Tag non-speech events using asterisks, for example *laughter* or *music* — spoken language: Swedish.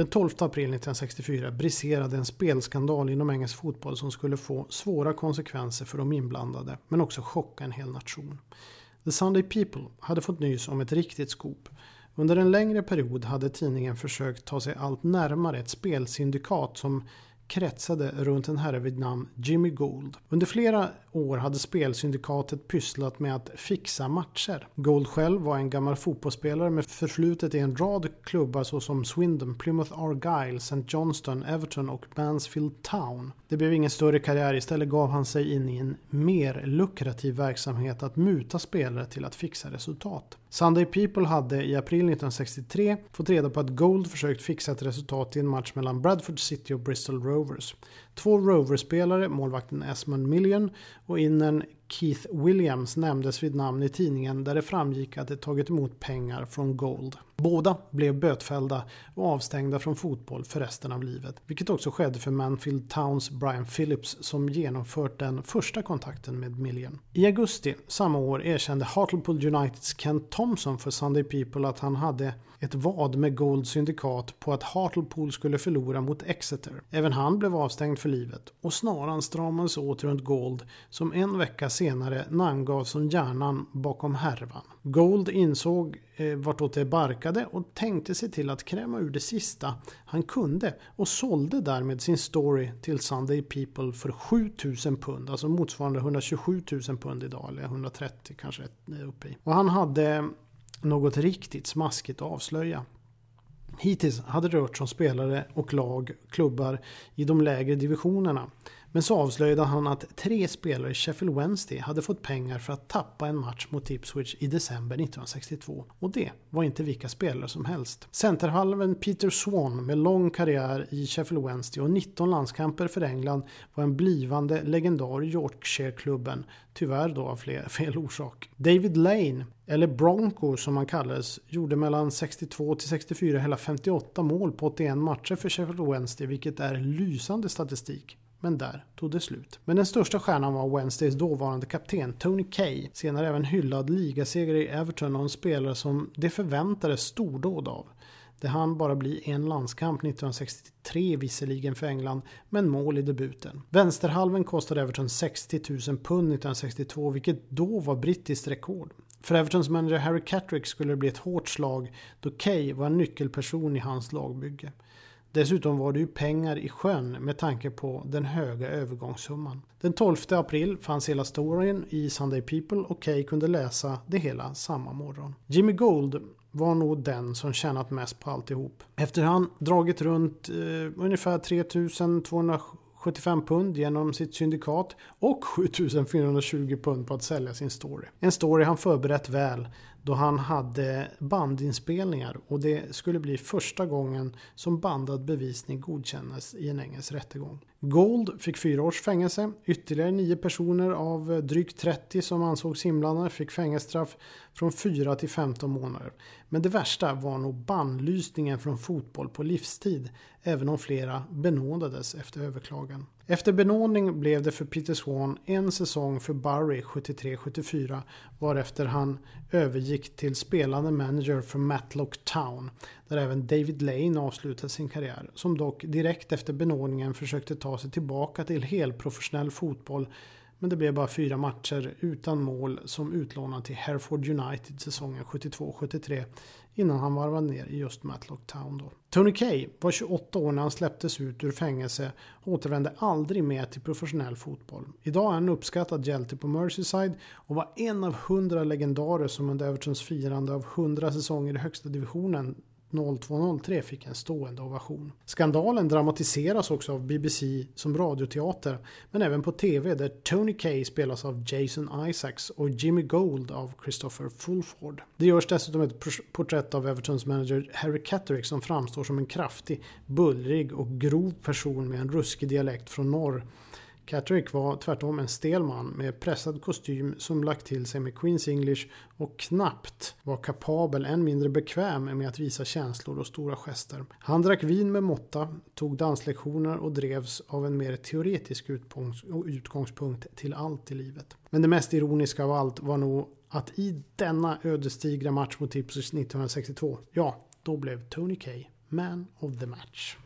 Den 12 april 1964 briserade en spelskandal inom engelsk fotboll som skulle få svåra konsekvenser för de inblandade, men också chocka en hel nation. The Sunday People hade fått nys om ett riktigt skop. Under en längre period hade tidningen försökt ta sig allt närmare ett spelsyndikat som kretsade runt en herre vid namn Jimmy Gould. Under flera år hade spelsyndikatet pysslat med att fixa matcher. Gould själv var en gammal fotbollsspelare med förflutet i en rad klubbar såsom Swindon, Plymouth Argyle, St. Johnston, Everton och Mansfield Town. Det blev ingen större karriär, istället gav han sig in i en mer lukrativ verksamhet att muta spelare till att fixa resultat. Sunday People hade i april 1963 fått reda på att Gold försökt fixa ett resultat i en match mellan Bradford City och Bristol Rovers. Två Rovers-spelare, målvakten Esmond Million och innern Keith Williams nämndes vid namn i tidningen där det framgick att de tagit emot pengar från Gold. Båda blev bötfällda och avstängda från fotboll för resten av livet. Vilket också skedde för Manfield Towns Brian Phillips som genomfört den första kontakten med Million. I augusti samma år erkände Hartlepool Uniteds Kent Thompson för Sunday People att han hade ett vad med Gold syndikat på att Hartlepool skulle förlora mot Exeter. Även han blev avstängd för livet och snaran stramades åt runt Gold som en vecka senare namngavs som hjärnan bakom härvan. Gold insåg eh, vartåt det barkade och tänkte sig till att kräma ur det sista han kunde och sålde därmed sin story till Sunday People för 7000 pund, alltså motsvarande 127 000 pund idag, eller 130 kanske eh, uppe i. Och han hade något riktigt smaskigt att avslöja. Hittills hade det rört sig om spelare och lag, klubbar i de lägre divisionerna. Men så avslöjade han att tre spelare i Sheffield Wednesday hade fått pengar för att tappa en match mot Ipswich i december 1962. Och det var inte vilka spelare som helst. Centerhalven Peter Swan med lång karriär i Sheffield Wednesday och 19 landskamper för England var en blivande legendar i Yorkshire-klubben. Tyvärr då av *laughs* fel orsak. David Lane, eller Bronco som han kallades, gjorde mellan 62 till 64 hela 58 mål på 81 matcher för Sheffield Wednesday vilket är lysande statistik. Men där tog det slut. Men den största stjärnan var Wednesdays dåvarande kapten Tony Kay. Senare även hyllad ligasegrare i Everton och en spelare som det förväntades stordåd av. Det hann bara bli en landskamp 1963 visserligen för England, men mål i debuten. Vänsterhalven kostade Everton 60 000 pund 1962, vilket då var brittiskt rekord. För Evertons manager Harry Catrick skulle det bli ett hårt slag då Kay var en nyckelperson i hans lagbygge. Dessutom var det ju pengar i sjön med tanke på den höga övergångssumman. Den 12 april fanns hela storyn i Sunday People och Kay kunde läsa det hela samma morgon. Jimmy Gold var nog den som tjänat mest på alltihop. Efter han dragit runt eh, ungefär 3275 pund genom sitt syndikat och 7420 pund på att sälja sin story. En story han förberett väl då han hade bandinspelningar och det skulle bli första gången som bandad bevisning godkändes i en engelsk rättegång. Gold fick fyra års fängelse. Ytterligare nio personer av drygt 30 som ansågs inblandade fick fängelsestraff från 4 till 15 månader. Men det värsta var nog bannlysningen från fotboll på livstid, även om flera benådades efter överklagan. Efter benådning blev det för Peter Swan en säsong för Barry 73-74 varefter han övergick till spelande manager för Matlock Town där även David Lane avslutade sin karriär som dock direkt efter benådningen försökte ta sig tillbaka till helprofessionell fotboll men det blev bara fyra matcher utan mål som utlånad till Hereford United säsongen 72-73 innan han varvade ner i just Matlock Town. Då. Tony Kay var 28 år när han släpptes ut ur fängelse och återvände aldrig mer till professionell fotboll. Idag är han uppskattad hjälte på Merseyside och var en av hundra legendarer som under Evertons firande av 100 säsonger i högsta divisionen 0203 fick en stående ovation. Skandalen dramatiseras också av BBC som radioteater men även på TV där Tony Kay spelas av Jason Isaacs och Jimmy Gold av Christopher Fulford. Det görs dessutom ett porträtt av Evertons manager Harry Catterick som framstår som en kraftig, bullrig och grov person med en ruskig dialekt från norr Catterick var tvärtom en stel man med pressad kostym som lagt till sig med Queens English och knappt var kapabel, än mindre bekväm med att visa känslor och stora gester. Han drack vin med måtta, tog danslektioner och drevs av en mer teoretisk utgångspunkt till allt i livet. Men det mest ironiska av allt var nog att i denna ödesdigra match mot Ipswich 1962, ja, då blev Tony Kay Man of the Match.